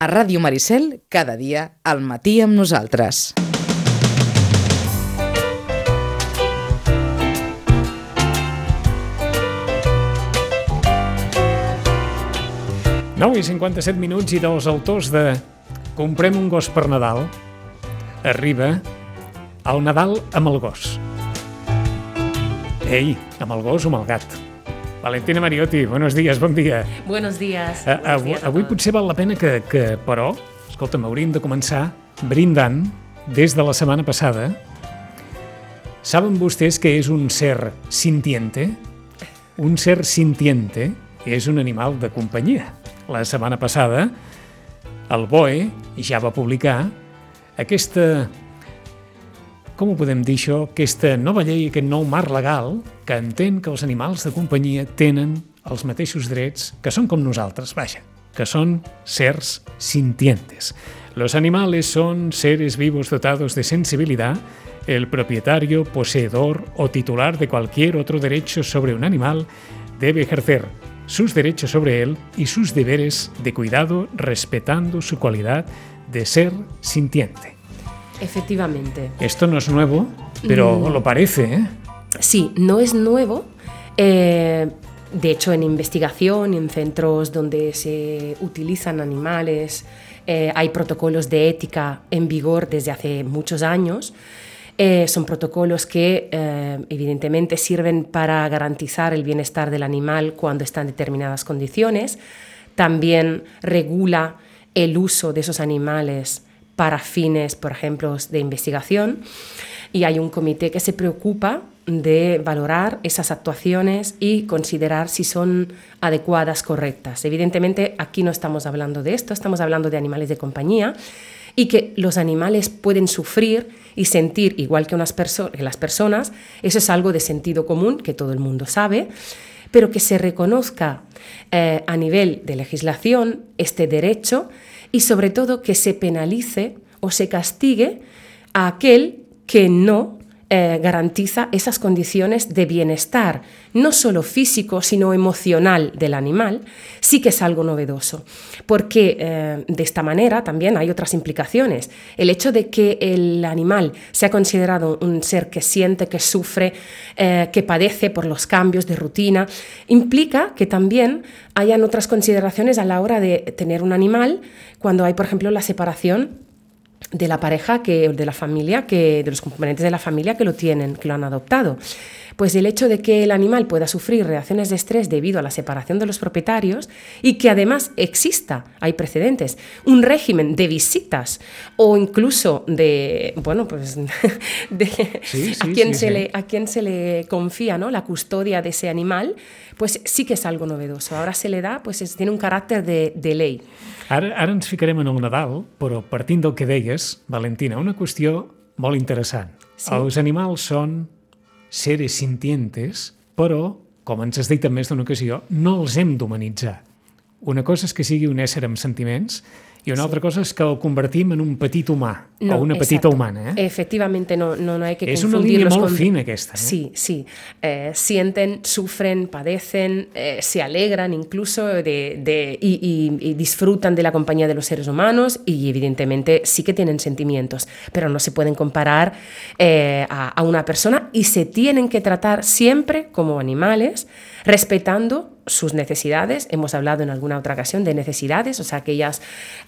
A Ràdio Maricel, cada dia, al matí amb nosaltres. 9 i 57 minuts i dels autors de Comprem un gos per Nadal arriba el Nadal amb el gos. Ei, amb el gos o amb el gat? Valentina Mariotti, buenos días, bon dia. Buenos días. Uh, buenos avui, días avui potser val la pena que, que però, escolta'm, hauríem de començar brindant des de la setmana passada. Saben vostès que és un ser sintiente? Un ser sintiente és un animal de companyia la setmana passada, el BOE ja va publicar aquesta, com ho podem dir això, aquesta nova llei, aquest nou marc legal que entén que els animals de companyia tenen els mateixos drets que són com nosaltres, vaja, que son seres sintientes. Los animales son seres vivos dotados de sensibilidad. El propietario, poseedor o titular de cualquier otro derecho sobre un animal debe ejercer sus derechos sobre él y sus deberes de cuidado respetando su cualidad de ser sintiente. Efectivamente. Esto no es nuevo, pero mm. lo parece. ¿eh? Sí, no es nuevo. Eh, de hecho, en investigación, en centros donde se utilizan animales, eh, hay protocolos de ética en vigor desde hace muchos años. Eh, son protocolos que eh, evidentemente sirven para garantizar el bienestar del animal cuando están en determinadas condiciones. También regula el uso de esos animales para fines, por ejemplo, de investigación. Y hay un comité que se preocupa de valorar esas actuaciones y considerar si son adecuadas, correctas. Evidentemente, aquí no estamos hablando de esto, estamos hablando de animales de compañía y que los animales pueden sufrir y sentir igual que, unas las personas, eso es algo de sentido común que todo el mundo sabe, pero que se reconozca eh, a nivel de legislación este derecho y sobre todo que se penalice o se castigue a aquel que no eh, garantiza esas condiciones de bienestar, no solo físico, sino emocional del animal, sí que es algo novedoso, porque eh, de esta manera también hay otras implicaciones. El hecho de que el animal sea considerado un ser que siente, que sufre, eh, que padece por los cambios de rutina, implica que también hayan otras consideraciones a la hora de tener un animal cuando hay, por ejemplo, la separación de la pareja, que, de la familia, que, de los componentes de la familia que lo tienen, que lo han adoptado. Pues el hecho de que el animal pueda sufrir reacciones de estrés debido a la separación de los propietarios y que además exista, hay precedentes, un régimen de visitas o incluso de, bueno, pues de a, quien se Le, a quien se le confía ¿no? la custodia de ese animal, pues sí que es algo novedoso. Ahora se le da, pues tiene un carácter de, de ley. Ara, ara ens ficarem en el Nadal, però partint del que deies, Valentina, una qüestió molt interessant. Sí. Els animals són seres sintientes, però, com ens has dit en més d'una ocasió, no els hem d'humanitzar. Una cosa és que sigui un ésser amb sentiments i una sí. altra cosa és que el convertim en un petit humà no, o una petita exacto. humana. ¿eh? Efectivamente, no, no, no hay que És una línia molt con... fina aquesta. Eh? Sí, sí. Eh, sienten, sufren, padecen, eh, se alegran incluso de, de, y, y, y, disfrutan de la compañía de los seres humanos y evidentemente sí que tienen sentimientos, pero no se pueden comparar eh, a, a una persona y se tienen que tratar siempre como animales, respetando sus necesidades. Hemos hablado en alguna otra ocasión de necesidades, o sea, aquellas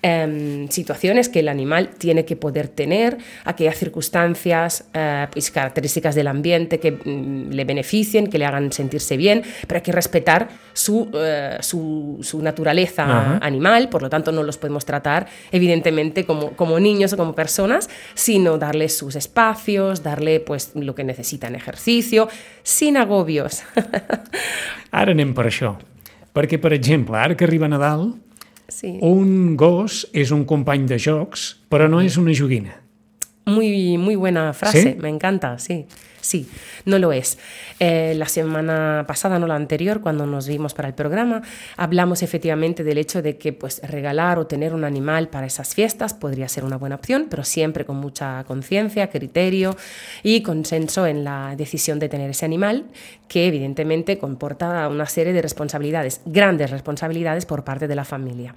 eh, situaciones que el animal tiene que poder tener, aquellas circunstancias, eh, pues, características del ambiente que mm, le beneficien, que le hagan sentirse bien, pero hay que respetar su, eh, su, su naturaleza Ajá. animal, por lo tanto no los podemos tratar evidentemente como, como niños o como personas, sino darles sus espacios, darle pues lo que necesitan ejercicio, sin agobios. Ara anem per això. Perquè, per exemple, ara que arriba Nadal, sí. un gos és un company de jocs, però no és una joguina. Muy, muy buena frase, ¿Sí? me encanta, sí. Sí, no lo es. Eh, la semana pasada, no la anterior, cuando nos vimos para el programa, hablamos efectivamente del hecho de que pues, regalar o tener un animal para esas fiestas podría ser una buena opción, pero siempre con mucha conciencia, criterio y consenso en la decisión de tener ese animal, que evidentemente comporta una serie de responsabilidades, grandes responsabilidades por parte de la familia.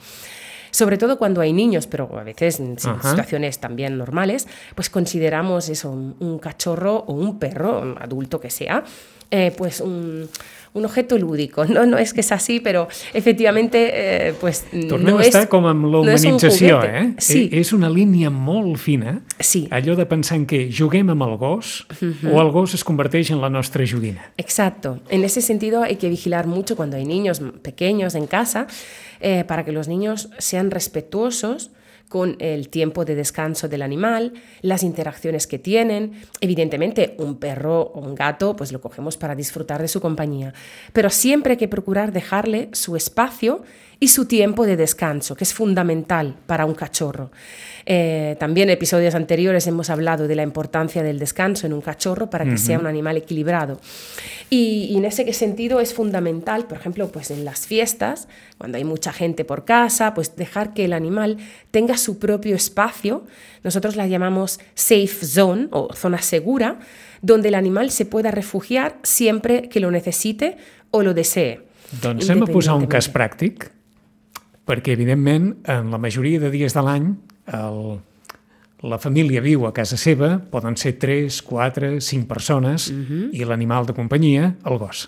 Sobre todo cuando hay niños, pero a veces en Ajá. situaciones también normales, pues consideramos eso, un, un cachorro o un perro, un adulto que sea, eh, pues un, un objeto lúdico. No, no es que es así, però efectivamente eh, pues, Tornem no a estar com amb no és un l'humanització, juguete. eh? Sí. Eh, És una línia molt fina, Sí. allò de pensar en que juguem amb el gos o el gos es converteix en la nostra joguina. Exacto. En ese sentido hay que vigilar mucho cuando hay niños pequeños en casa eh, para que los niños sean respetuosos con el tiempo de descanso del animal, las interacciones que tienen. Evidentemente, un perro o un gato, pues lo cogemos para disfrutar de su compañía. Pero siempre hay que procurar dejarle su espacio y su tiempo de descanso, que es fundamental para un cachorro. Eh, también en episodios anteriores hemos hablado de la importancia del descanso en un cachorro para que sea un animal equilibrado. Y, y en ese sentido es fundamental, por ejemplo, pues en las fiestas, cuando hay mucha gente por casa, pues dejar que el animal tenga su propio espacio. Nosotros la llamamos safe zone o zona segura, donde el animal se pueda refugiar siempre que lo necesite o lo desee. Doncs anem a posar un cas pràctic, perquè, evidentment, en la majoria de dies de l'any, el, la família viu a casa seva, poden ser 3, 4, 5 persones, i l'animal de companyia, el gos.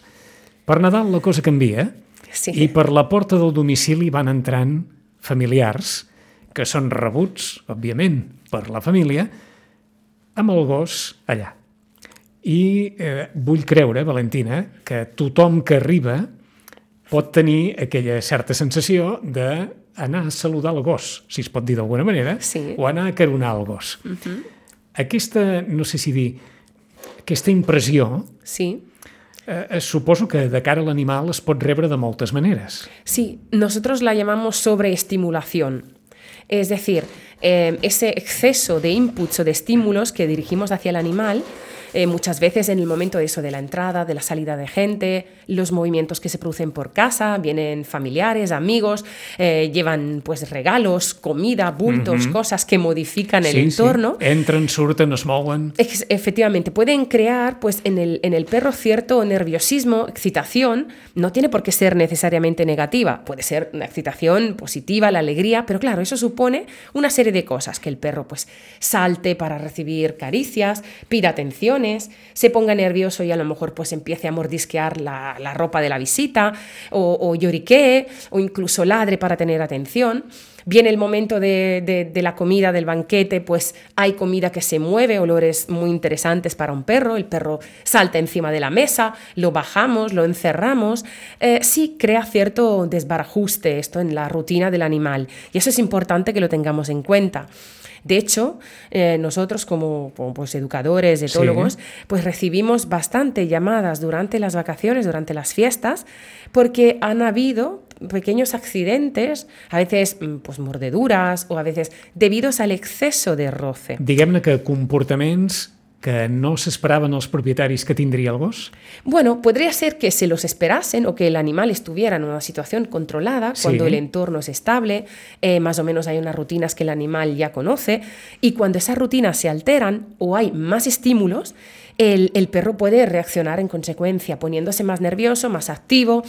Per Nadal la cosa canvia, Sí. i per la porta del domicili van entrant familiars, que són rebuts, òbviament, per la família, amb el gos allà. I eh, vull creure, Valentina, que tothom que arriba pot tenir aquella certa sensació de anar a saludar el gos, si es pot dir d'alguna manera, Sí. o anar a caronar el gos. Aquesta, no sé si dir, aquesta impressió, Sí. eh, eh, suposo que de cara a l'animal es pot rebre de moltes maneres. Sí, nosotros la llamamos sobreestimulación. Es decir, eh, ese exceso de inputs o de estímulos que dirigimos hacia el animal, eh, muchas veces en el momento de eso, de la entrada, de la salida de gente, los movimientos que se producen por casa, vienen familiares, amigos, eh, llevan pues regalos, comida, bultos, cosas que modifican el entorno. Sí. Entren, surten, mouen... Ex- Efectivamente, pueden crear pues, en, el, en el perro cierto nerviosismo, excitación, no tiene por qué ser necesariamente negativa, puede ser una excitación positiva, la alegría, pero claro, eso supone una serie de cosas, que el perro pues salte para recibir caricias, pida se ponga nervioso y a lo mejor pues empiece a mordisquear la, ropa de la visita, o, o lloriquee, o incluso ladre para tener atención. Viene el momento de la comida, del banquete, pues hay comida que se mueve, olores muy interesantes para un perro, el perro salta encima de la mesa, lo bajamos, lo encerramos. Eh, sí crea cierto desbarajuste esto en la rutina del animal y eso es importante que lo tengamos en cuenta. De hecho, eh, nosotros como, pues, educadores, etólogos, pues recibimos bastante llamadas durante las vacaciones, durante las fiestas, porque han habido pequeños accidentes, a veces mm, pues mordeduras o a veces debidos al exceso de roce. Diguem-ne que comportaments que no s'esperaven els propietaris que tindria el gos? Bueno, podría ser que se los esperasen o que el animal estuviera en una situación controlada Sí. cuando el entorno es estable, eh, más o menos hay unas rutinas que el animal ya conoce y cuando esas rutinas se alteran o hay más estímulos, el, el perro puede reaccionar en consecuencia, poniéndose más nervioso, más activo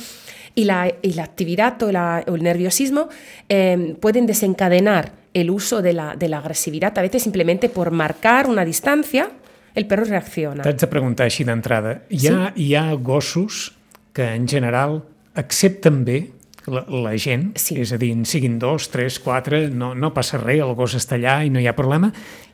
y la, y la actividad o, la- o el nerviosismo eh, pueden desencadenar el uso de la, de la agresividad, a veces simplemente por marcar una distancia, el perro reacciona. T'haig de preguntar així d'entrada. Hi, ha, hi ha gossos que en general accepten bé la, la gent, Sí. és a dir, en siguin dos, tres, quatre, no, no passa res, el gos està allà i no hi ha problema.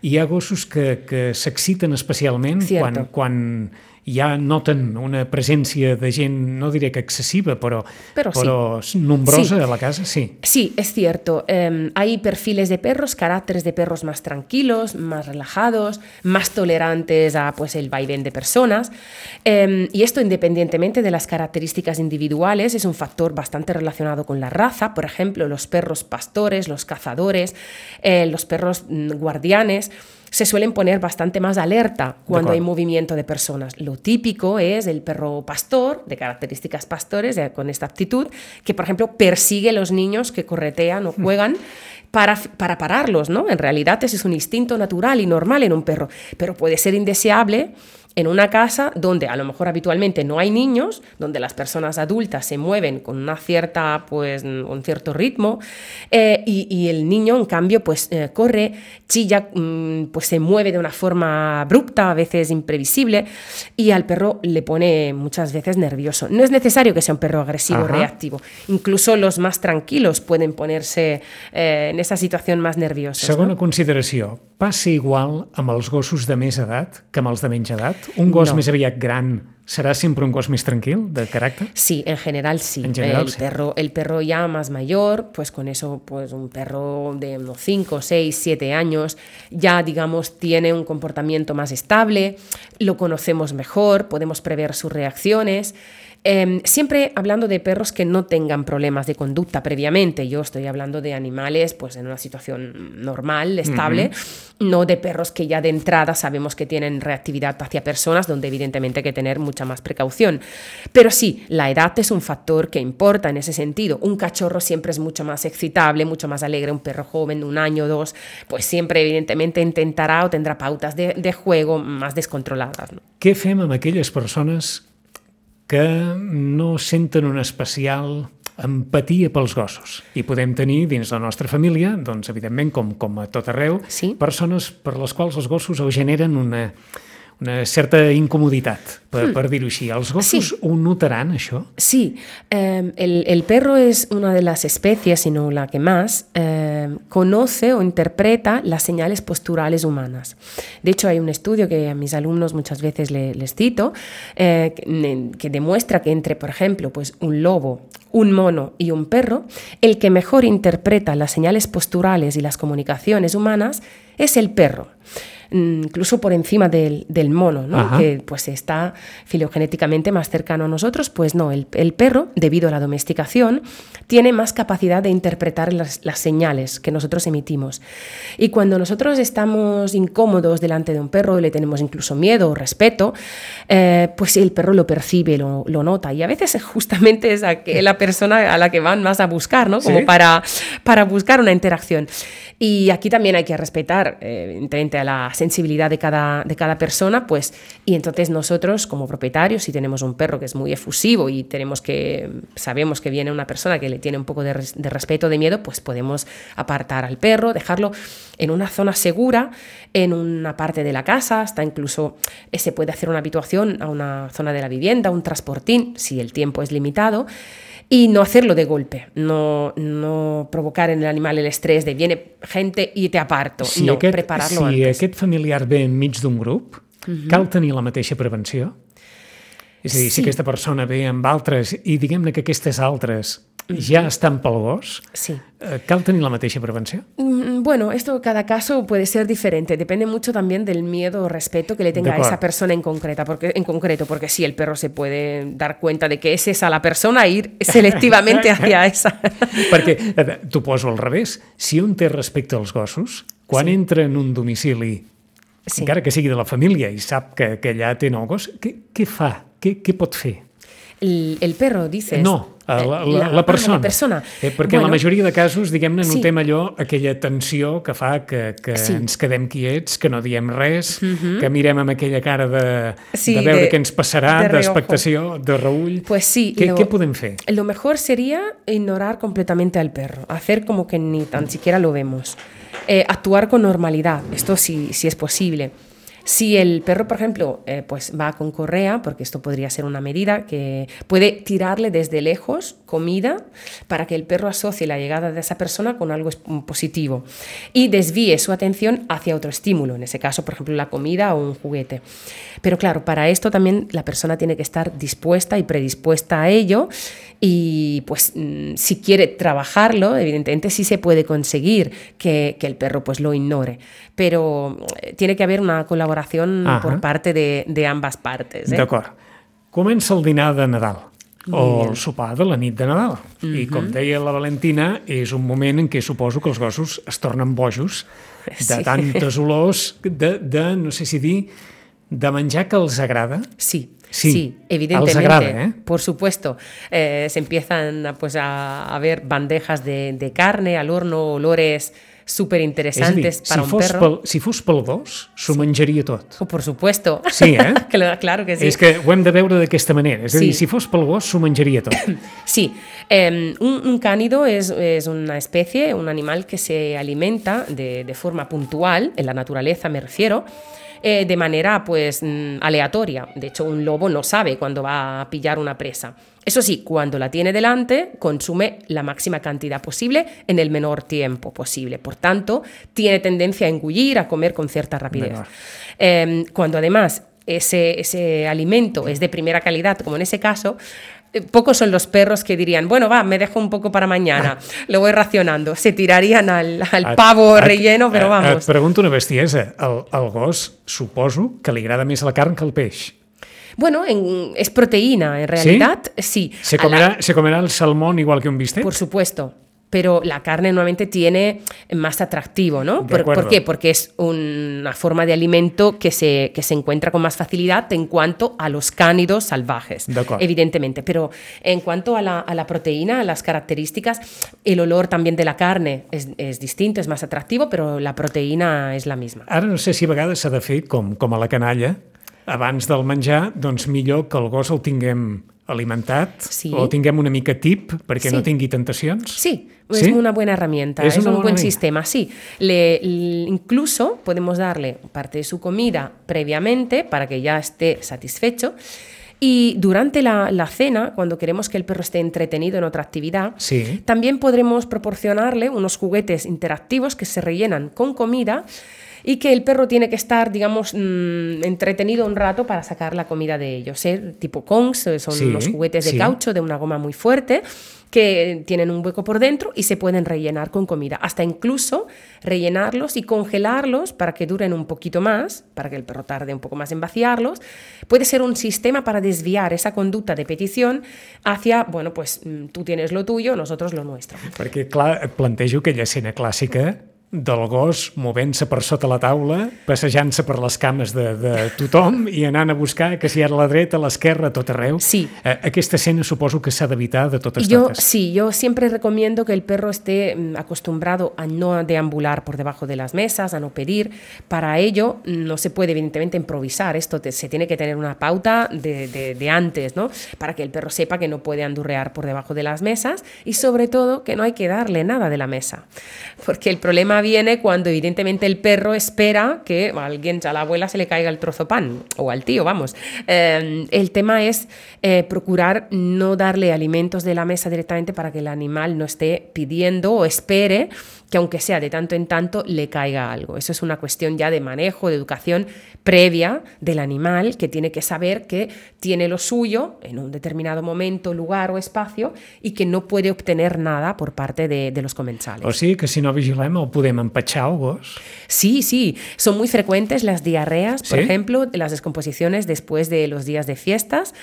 Hi ha gossos que, que s'exciten especialment Cierto. quan, quan ja noten una presència de gent, no diré que excessiva, però, Però sí. però nombrosa Sí. a la casa, sí. Sí, es cierto. Eh, hay perfiles de perros, caracteres de perros más tranquilos, más relajados, más tolerantes a pues, el vaivén de personas. Eh, y esto independientemente de las características individuales, es un factor bastante relacionado con la raza. Por ejemplo, los perros pastores, los cazadores, eh, los perros mm, guardianes se suelen poner bastante más alerta cuando hay movimiento de personas. Lo típico es el perro pastor, de características pastores, de- con esta actitud, que por ejemplo persigue a los niños que corretean o juegan para, para pararlos, ¿no? En realidad ese es un instinto natural y normal en un perro, pero puede ser indeseable en una casa donde a lo mejor habitualmente no hay niños, donde las personas adultas se mueven con una cierta, pues, un cierto ritmo, eh, y, y, el niño, en cambio, pues eh, corre, chilla, mm, pues se mueve de una forma abrupta, a veces imprevisible, y al perro le pone muchas veces nervioso. No es necesario que sea un perro agresivo o reactivo, incluso los más tranquilos pueden ponerse eh, en esa situación más nerviosa. Segona no? consideració, passa igual amb els gossos de més edat que amb els de menys edat? Un gos no. més aviat gran ¿Será siempre un gos más tranquilo de carácter? Sí, en general sí. En general, el, sí. Perro, el perro ya más mayor, pues con eso, pues un perro de unos 5, 6, 7 años, ya digamos tiene un comportamiento más estable, lo conocemos mejor, podemos prever sus reacciones. Eh, siempre hablando de perros que no tengan problemas de conducta previamente. Yo estoy hablando de animales pues en una situación normal, estable, uh -huh. no de perros que ya de entrada sabemos que tienen reactividad hacia personas, donde evidentemente hay que tener mucha más precaución. Pero sí, la edad es un factor que importa en ese sentido. Un cachorro siempre es mucho más excitable, mucho más alegre. Un perro joven de un año o dos, pues siempre evidentemente intentará o tendrá pautas de, de juego más descontroladas. No? Què fem amb aquelles persones que no senten una especial empatia pels gossos. I podem tenir dins la nostra família, doncs, evidentment, com, com a tot arreu, sí. persones per les quals els gossos ho generen una, una certa incomoditat, per, mm. per dir-ho així. Els gossos Sí. ho notaran, això? Sí, eh, el, el perro es una de las especies, si no la que más, eh, conoce o interpreta las señales posturales humanas. De hecho, hay un estudio que a mis alumnos muchas veces le- les cito, eh, que, que demuestra que entre, por ejemplo, pues un lobo, un mono y un perro, el que mejor interpreta las señales posturales y las comunicaciones humanas es el perro. Mm, Incluso por encima del, del mono, ¿no? Ajá. que pues está filogenéticamente más cercano a nosotros, pues no, el, el perro, debido a la domesticación, tiene más capacidad de interpretar las, las señales que nosotros emitimos. Y cuando nosotros estamos incómodos delante de un perro, le tenemos incluso miedo o respeto, eh, pues el perro lo percibe, lo, lo nota. Y a veces justamente es la persona a la que van más a buscar, ¿no? Como Sí. para, para buscar una interacción. Y aquí también hay que respetar, eh, evidentemente, a la sensibilidad de cada, de cada persona, pues, y entonces nosotros, como propietarios, si tenemos un perro que es muy efusivo y tenemos que, sabemos que viene una persona que le tiene un poco de, res- de respeto, de miedo, pues podemos apartar al perro, dejarlo en una zona segura, en una parte de la casa, hasta incluso eh, se puede hacer una habituación a una zona de la vivienda, un transportín, si el tiempo es limitado y no hacerlo de golpe, no, no provocar en el animal el estrés de viene gente y te aparto, no, prepararlo si antes. aquest familiar ve enmig d'un grup, cal tenir la mateixa prevenció? És a dir, si Sí. aquesta persona ve amb altres i diguem-ne que aquestes altres ja estan pel gos, Sí. eh, cal tenir la mateixa prevenció? Mm, Bueno, esto cada caso puede ser diferente, depende mucho también del miedo o respeto que le tenga a esa persona en, concreta, porque, en concreto, porque sí, el perro se puede dar cuenta de que es esa la persona e ir selectivamente hacia esa. Perquè t'ho poso al revés. Si un té respecte als gossos, quan Sí. entra en un domicili, Sí. encara que sigui de la família i sap que, que allà té nou gos, què, què fa? Què, què pot fer? El, el perro, dices. No, la, Eh, la, la, ah, la persona. la persona. Eh, perquè en la Bueno, majoria de casos, diguem-ne, Sí. notem allò, aquella tensió que fa que, que Sí. ens quedem quiets, que no diem res, que mirem amb aquella cara de, Sí, de veure de- què ens passarà, de d'expectació, de reull. Pues sí. Què, lo- què podem fer? Lo mejor sería ignorar completamente al perro, hacer como que ni tan siquiera lo vemos. Eh, actuar con normalidad, esto sí, sí es posible. Si el perro, por ejemplo, eh, pues va con correa, porque esto podría ser una medida que puede tirarle desde lejos comida para que el perro asocie la llegada de esa persona con algo es- positivo y desvíe su atención hacia otro estímulo, en ese caso, por ejemplo, la comida o un juguete. Pero claro, para esto también la persona tiene que estar dispuesta y predispuesta a ello y pues mm, si quiere trabajarlo, evidentemente sí se puede conseguir que, que el perro pues lo ignore, pero eh, tiene que haber una colaboración Ajá. por parte de, de ambas partes. ¿eh? D'acord. Comença el dinar de Nadal o el sopar de la nit de Nadal. I com deia la Valentina, és un moment en què suposo que els gossos es tornen bojos de Sí. tantes olors, de, de, no sé si dir, de menjar que els agrada. Sí, Sí, sí, evidentemente. agrada, ¿eh? Por supuesto. Eh, se empiezan pues, a, a ver bandejas de, de carne al horno, olores súper a interesantes para si un fos, perro. pel, si fos pel gos, s'ho menjaria tot. Oh, por supuesto. Sí, eh? claro, claro que sí. És que ho hem de veure d'aquesta manera. És a Sí. dir, si fos pel gos, s'ho menjaria tot. Sí, eh, un, un cánido es, es una especie, un animal que se alimenta de, de forma puntual, en la naturaleza me refiero, eh, de manera pues mm, aleatoria. De hecho, un lobo no sabe cuándo va a pillar una presa. Eso sí, cuando la tiene delante, consume la máxima cantidad posible en el menor tiempo posible. Por tanto, tiene tendencia a engullir, a comer con cierta rapidez. Eh, cuando además ese, ese alimento es de primera calidad, como en ese caso, eh, pocos son los perros que dirían, bueno, va, me dejo un poco para mañana, lo voy racionando. Se tirarían al, al Et- pavo et- relleno, pero et- vamos. Et pregunto una bestiesa. Gos, suposo que li agrada més la carn que el peix. Bueno, en- es proteína, en realidad, sí. Se A la- comerá, se comerá el salmón igual que un bistec? Por supuesto. Pero la carne normalmente tiene más atractivo, ¿no? ¿Por. ¿por qué? Porque es una forma de alimento que se, que se encuentra con más facilidad en cuanto a los cánidos salvajes, De acuerdo. evidentemente. Pero en cuanto a la, a la proteína, a las características, el olor también de la carne es, es distinto, es más atractivo, pero la proteína es la misma. Ara no sé si a vegades s'ha de fer com, com a la canalla, abans del menjar, doncs millor que el gos el tinguem alimentat Sí. o tinguem una mica tip perquè Sí. no tingui tentacions. Sí, es ¿Sí? una buena herramienta, Es un buen sistema, sí. Le, incluso podemos darle parte de su comida previamente para que ya esté satisfecho. Y durante la, la cena, cuando queremos que el perro esté entretenido en otra actividad, Sí. también podremos proporcionarle unos juguetes interactivos que se rellenan con comida y que el perro tiene que estar, digamos, mm, entretenido un rato para sacar la comida de ellos. ¿eh? Tipo Kongs, eh, son Sí, unos juguetes de sí. caucho de una goma muy fuerte que tienen un hueco por dentro y se pueden rellenar con comida. Hasta incluso rellenarlos y congelarlos para que duren un poquito más, para que el perro tarde un poco más en vaciarlos. Puede ser un sistema para desviar esa conducta de petición hacia, bueno, pues mm, tú tienes lo tuyo, nosotros lo nuestro. Perquè, clar, et plantejo aquella escena clàssica del gos movent-se per sota la taula, passejant-se per les cames de, de tothom i anant a buscar que si era a la dreta, a l'esquerra, a tot arreu. Sí. Eh, Aquesta escena suposo que s'ha d'evitar de totes Yo totes. sí, yo siempre recomiendo que el perro esté mm, acostumbrado a no deambular por debajo de las mesas, a no pedir. Para ello no se puede evidentemente improvisar. Esto te- se tiene que tener una pauta de, de- de antes, ¿no? Para que el perro sepa que no puede andurrear por debajo de las mesas y sobre todo que no hay que darle nada de la mesa, porque el problema viene cuando evidentemente el perro espera que a alguien, a la abuela se le caiga el trozo pan o al tío, vamos. Eh, el tema es eh, procurar no darle alimentos de la mesa directamente para que el animal no esté pidiendo o espere que aunque sea de tanto en tanto le caiga algo. Eso es una cuestión ya de manejo, de educación previa del animal que tiene que saber que tiene lo suyo en un determinado momento, lugar o espacio y que no puede obtener nada por parte de, de los comensales. O sigui que si no vigilem el podem empatxar el gos. Sí, sí, son muy frecuentes las diarreas, por ¿Sí? ejemplo, las descomposiciones después de los días de fiestas.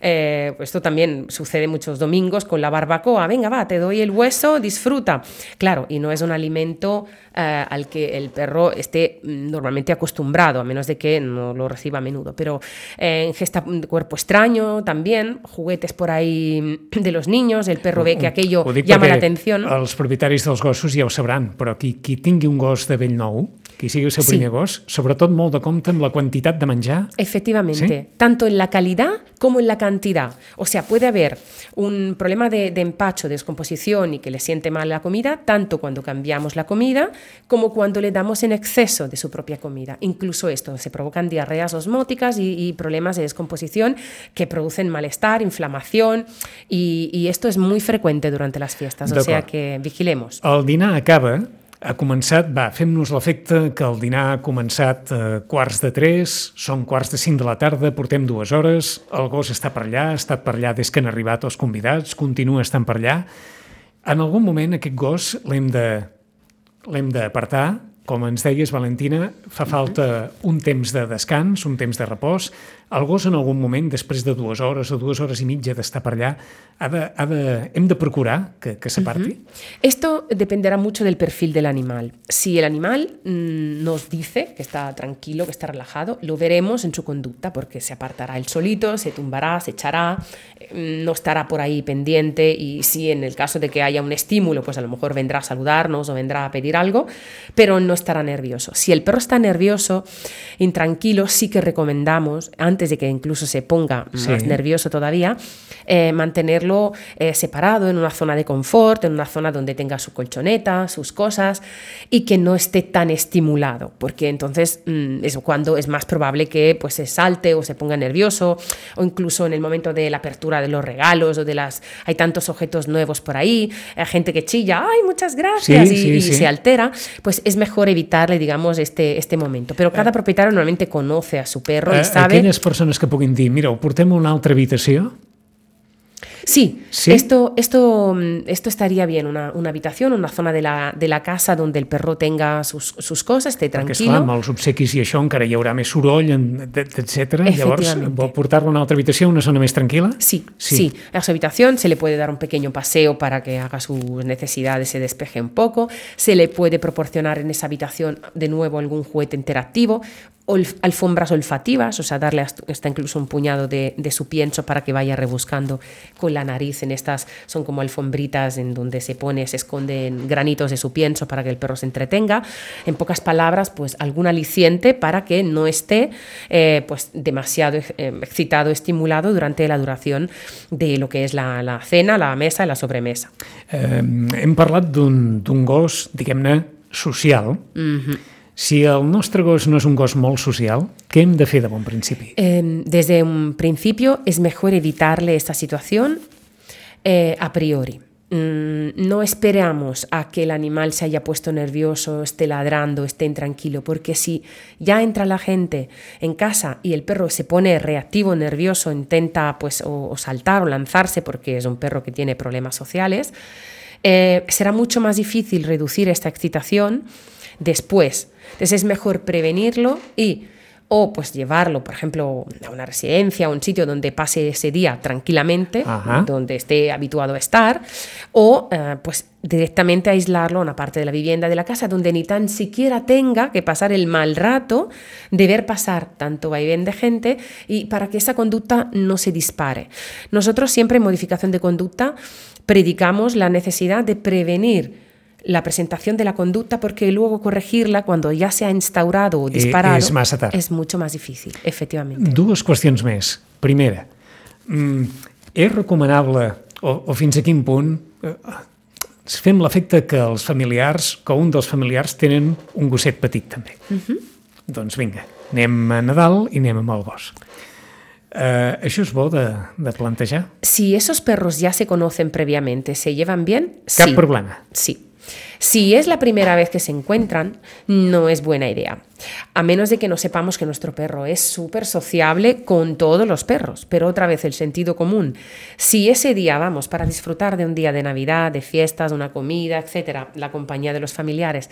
Eh, pues esto también sucede muchos domingos con la barbacoa. Venga, va, te doy el hueso, disfruta. Claro, y no es un alimento eh, al que el perro esté mm, normalmente acostumbrado, a menos de que no lo reciba a menudo. Pero eh, ingesta de cuerpo extraño también, juguetes por ahí mm, de los niños, el perro ve que aquello llama la atención. Els propietaris dels gossos ja ho sabran, però qui, qui tingui un gos de vell nou, qui sigui el seu Sí. primer gos, sobretot molt de compte amb la quantitat de menjar. Efectivamente, tanto en la calidad como en la cantidad. O sea, puede haber un problema de, de empacho, de descomposición y que le siente mal la comida, tanto cuando cambiamos la comida como cuando le damos en exceso de su propia comida. Incluso esto, se provocan diarreas osmóticas y, y problemas de descomposición que producen malestar, inflamación y, y esto es muy frecuente durante las fiestas. O sea que vigilemos. El dinar acaba, ha començat, va, fem-nos l'efecte que el dinar ha començat a quarts de tres, són quarts de cinc de la tarda, portem dues hores, el gos està per allà, ha estat per allà des que han arribat els convidats, continua estant per allà. En algun moment aquest gos l'hem de l'hem d'apartar, com ens deies, Valentina, fa falta un temps de descans, un temps de repòs. El gos en algun moment, després de dues hores o dues hores i mitja d'estar per allà, ha de, ha de, hem de procurar que, que s'aparti? Uh -huh. Esto dependerá mucho del perfil del animal. Si el animal mmm, nos dice que está tranquilo, que está relajado, lo veremos en su conducta porque se apartará él solito, se tumbará, se echará, mm, no estará por ahí pendiente y si en el caso de que haya un estímulo, pues a lo mejor vendrá a saludarnos o vendrá a pedir algo, pero no estará nervioso. Si el perro está nervioso, intranquilo, sí que recomendamos, antes de que incluso se ponga sí. más nervioso todavía, eh, mantenerlo eh, separado en una zona de confort, en una zona donde tenga su colchoneta, sus cosas y que no esté tan estimulado, porque entonces mmm, es cuando es más probable que pues, se salte o se ponga nervioso o incluso en el momento de la apertura de los regalos o de las... Hay tantos objetos nuevos por ahí, hay gente que chilla, ay, muchas gracias, Sí, y, sí, y sí. se altera, pues es mejor evitarle, digamos, este, este momento. Però cada propietario normalmente conoce a su perro Eh, y sabe... persones que puguin dir, mira, ho portem una altra habitació, Sí, ¿Sí? Esto, esto, mm, esto estaría bien, una, una habitación, una zona de la, de la casa donde el perro tenga sus, sus cosas, esté perquè, tranquilo. esclar, amb els obsequis i això encara hi haurà més soroll, etc. Llavors, portar-lo a una altra habitació, a una zona més tranquil·la? Sí, Sí. sí, A su habitación se le puede dar un pequeño paseo para que haga sus necesidades, se despeje un poco. Se le puede proporcionar en esa habitación de nuevo algún juguete interactivo, olf- alfombras olfativas, o sea, darle hasta incluso un puñado de, de su pienso para que vaya rebuscando con la nariz en estas, son como alfombritas en donde se pone, se esconden granitos de su pienso para que el perro se entretenga. En pocas palabras, pues algún aliciente para que no esté eh, pues demasiado eh, excitado, estimulado durante la duración de lo que es la, la cena, la mesa i la sobremesa. Eh, hem parlat d'un d'un gos, diguem-ne, social. Si el nostre gos no és un gos molt social, què hem de fer de bon principi? Eh, desde un principio es mejor evitarle esta situación eh, a priori. Mm, no esperamos a que el animal se haya puesto nervioso, esté ladrando, esté intranquilo, porque si ya entra la gente en casa y el perro se pone reactivo, nervioso, intenta pues o, o saltar o lanzarse porque es un perro que tiene problemas sociales, eh, será mucho más difícil reducir esta excitación después. Entonces es mejor prevenirlo y o pues llevarlo, por ejemplo, a una residencia, a un sitio donde pase ese día tranquilamente, Ajá. donde esté habituado a estar, o eh, pues directamente aislarlo a una parte de la vivienda, de la casa, donde ni tan siquiera tenga que pasar el mal rato de ver pasar tanto vaivén de gente y para que esa conducta no se dispare. Nosotros siempre en modificación de conducta predicamos la necesidad de prevenir la presentación de la conducta porque luego corregirla cuando ya se ha instaurado o Eh, disparado és massa tard. es mucho más difícil, efectivamente. Dues qüestions més. Primera, mm, és recomanable, o, o fins a quin punt, eh, fem l'efecte que els familiars, que un dels familiars tenen un gosset petit també. Uh -huh. Doncs vinga, anem a Nadal i anem amb el gos. Eh, això és bo de, de plantejar? Si esos perros ya se conocen previamente, se llevan bien, Cap sí. problema. Sí. Si es la primera vez que se encuentran, no es buena idea. A menos de que no sepamos que nuestro perro es súper sociable con todos los perros. Pero otra vez el sentido común. Si ese día vamos para disfrutar de un día de Navidad, de fiestas, de una comida, etcétera, la compañía de los familiares,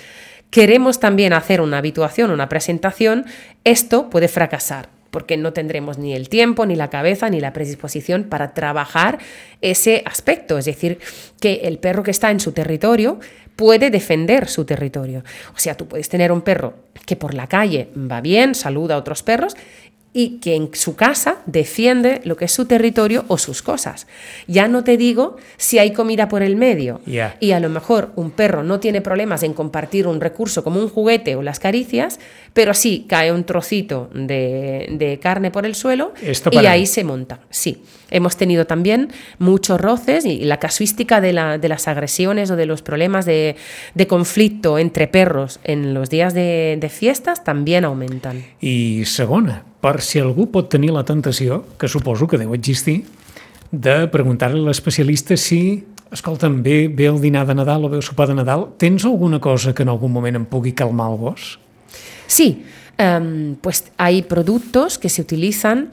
queremos también hacer una habituación, una presentación, esto puede fracasar porque no tendremos ni el tiempo, ni la cabeza, ni la predisposición para trabajar ese aspecto. Es decir, que el perro que está en su territorio puede defender su territorio. O sea, tú puedes tener un perro que por la calle va bien, saluda a otros perros y que en su casa defiende lo que es su territorio o sus cosas. Ya no te digo si hay comida por el medio y a lo mejor un perro no tiene problemas en compartir un recurso como un juguete o las caricias, pero sí cae un trocito de, de carne por el suelo Esto y ahí mí. se monta. Sí, hemos tenido también muchos roces y la casuística de, la- de las agresiones o de los problemas de, de conflicto entre perros en los días de, de fiestas también aumentan. I segona, per si algú pot tenir la tentació, que suposo que deu existir, de preguntar-li a l'especialista si, escolta'm, ve, ve el dinar de Nadal o ve el sopar de Nadal, tens alguna cosa que en algun moment em pugui calmar el gos? Sí, em, pues hay productos que se utilizan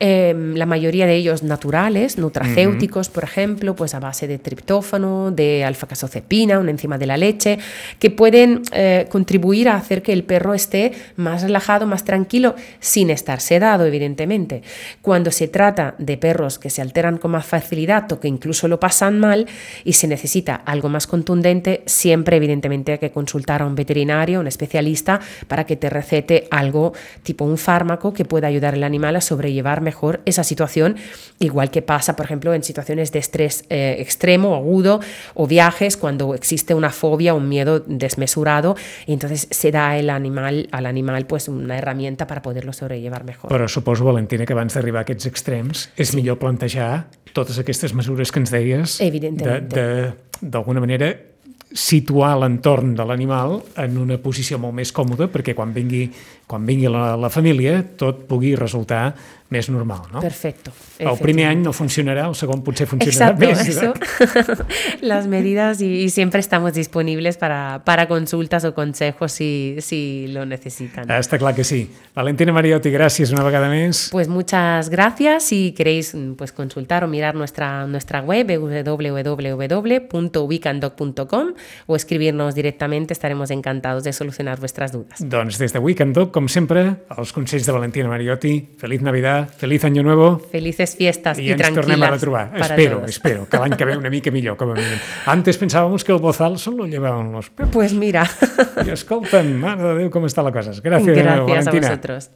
eh, la mayoría de ellos naturales, nutracéuticos, por ejemplo, pues a base de triptófano, de alfa-casozepina, una enzima de la leche, que pueden eh, contribuir a hacer que el perro esté más relajado, más tranquilo, sin estar sedado, evidentemente. Cuando se trata de perros que se alteran con más facilidad o que incluso lo pasan mal y se necesita algo más contundente, siempre evidentemente hay que consultar a un veterinario, un especialista, para que te recete algo tipo un fármaco que pueda ayudar al animal a sobrellevar mejor esa situación, igual que pasa, por ejemplo, en situaciones de estrés eh, extremo, agudo o viajes, cuando existe una fobia, un miedo desmesurado, y entonces se da el animal, al animal pues una herramienta para poderlo sobrellevar mejor. Però suposo, Valentina, que abans d'arribar a aquests extrems és sí. millor plantejar totes aquestes mesures que ens deies d'alguna manera situar l'entorn de l'animal en una posició molt més còmoda perquè quan vingui, quan vingui la, la família tot pugui resultar més normal, ¿no? Perfecto. El primer any no funcionarà, el segon potser funcionarà Exacto. Eso. Las medidas y, y, siempre estamos disponibles para, para consultas o consejos si, si lo necesitan. Està clar que sí. Valentina Mariotti, gràcies una vegada més. Pues muchas gracias. Si queréis pues, consultar o mirar nuestra, nuestra web www.weekandog.com o escribirnos directamente, estaremos encantados de solucionar vuestras dudas. Doncs des de Weekend Dog, com sempre, els consells de Valentina Mariotti. Feliz Navidad, feliz Año Nuevo. Felices fiestas i, i ens tornem a retrobar. Espero, todos. espero, que l'any que ve una mica millor, com a mínim. Antes pensábamos que el bozal solo llevaban los. Pues mira. I escolta'm, mare de Déu, com està la cosa. Gràcies, Gracias Valentina. a vosotros.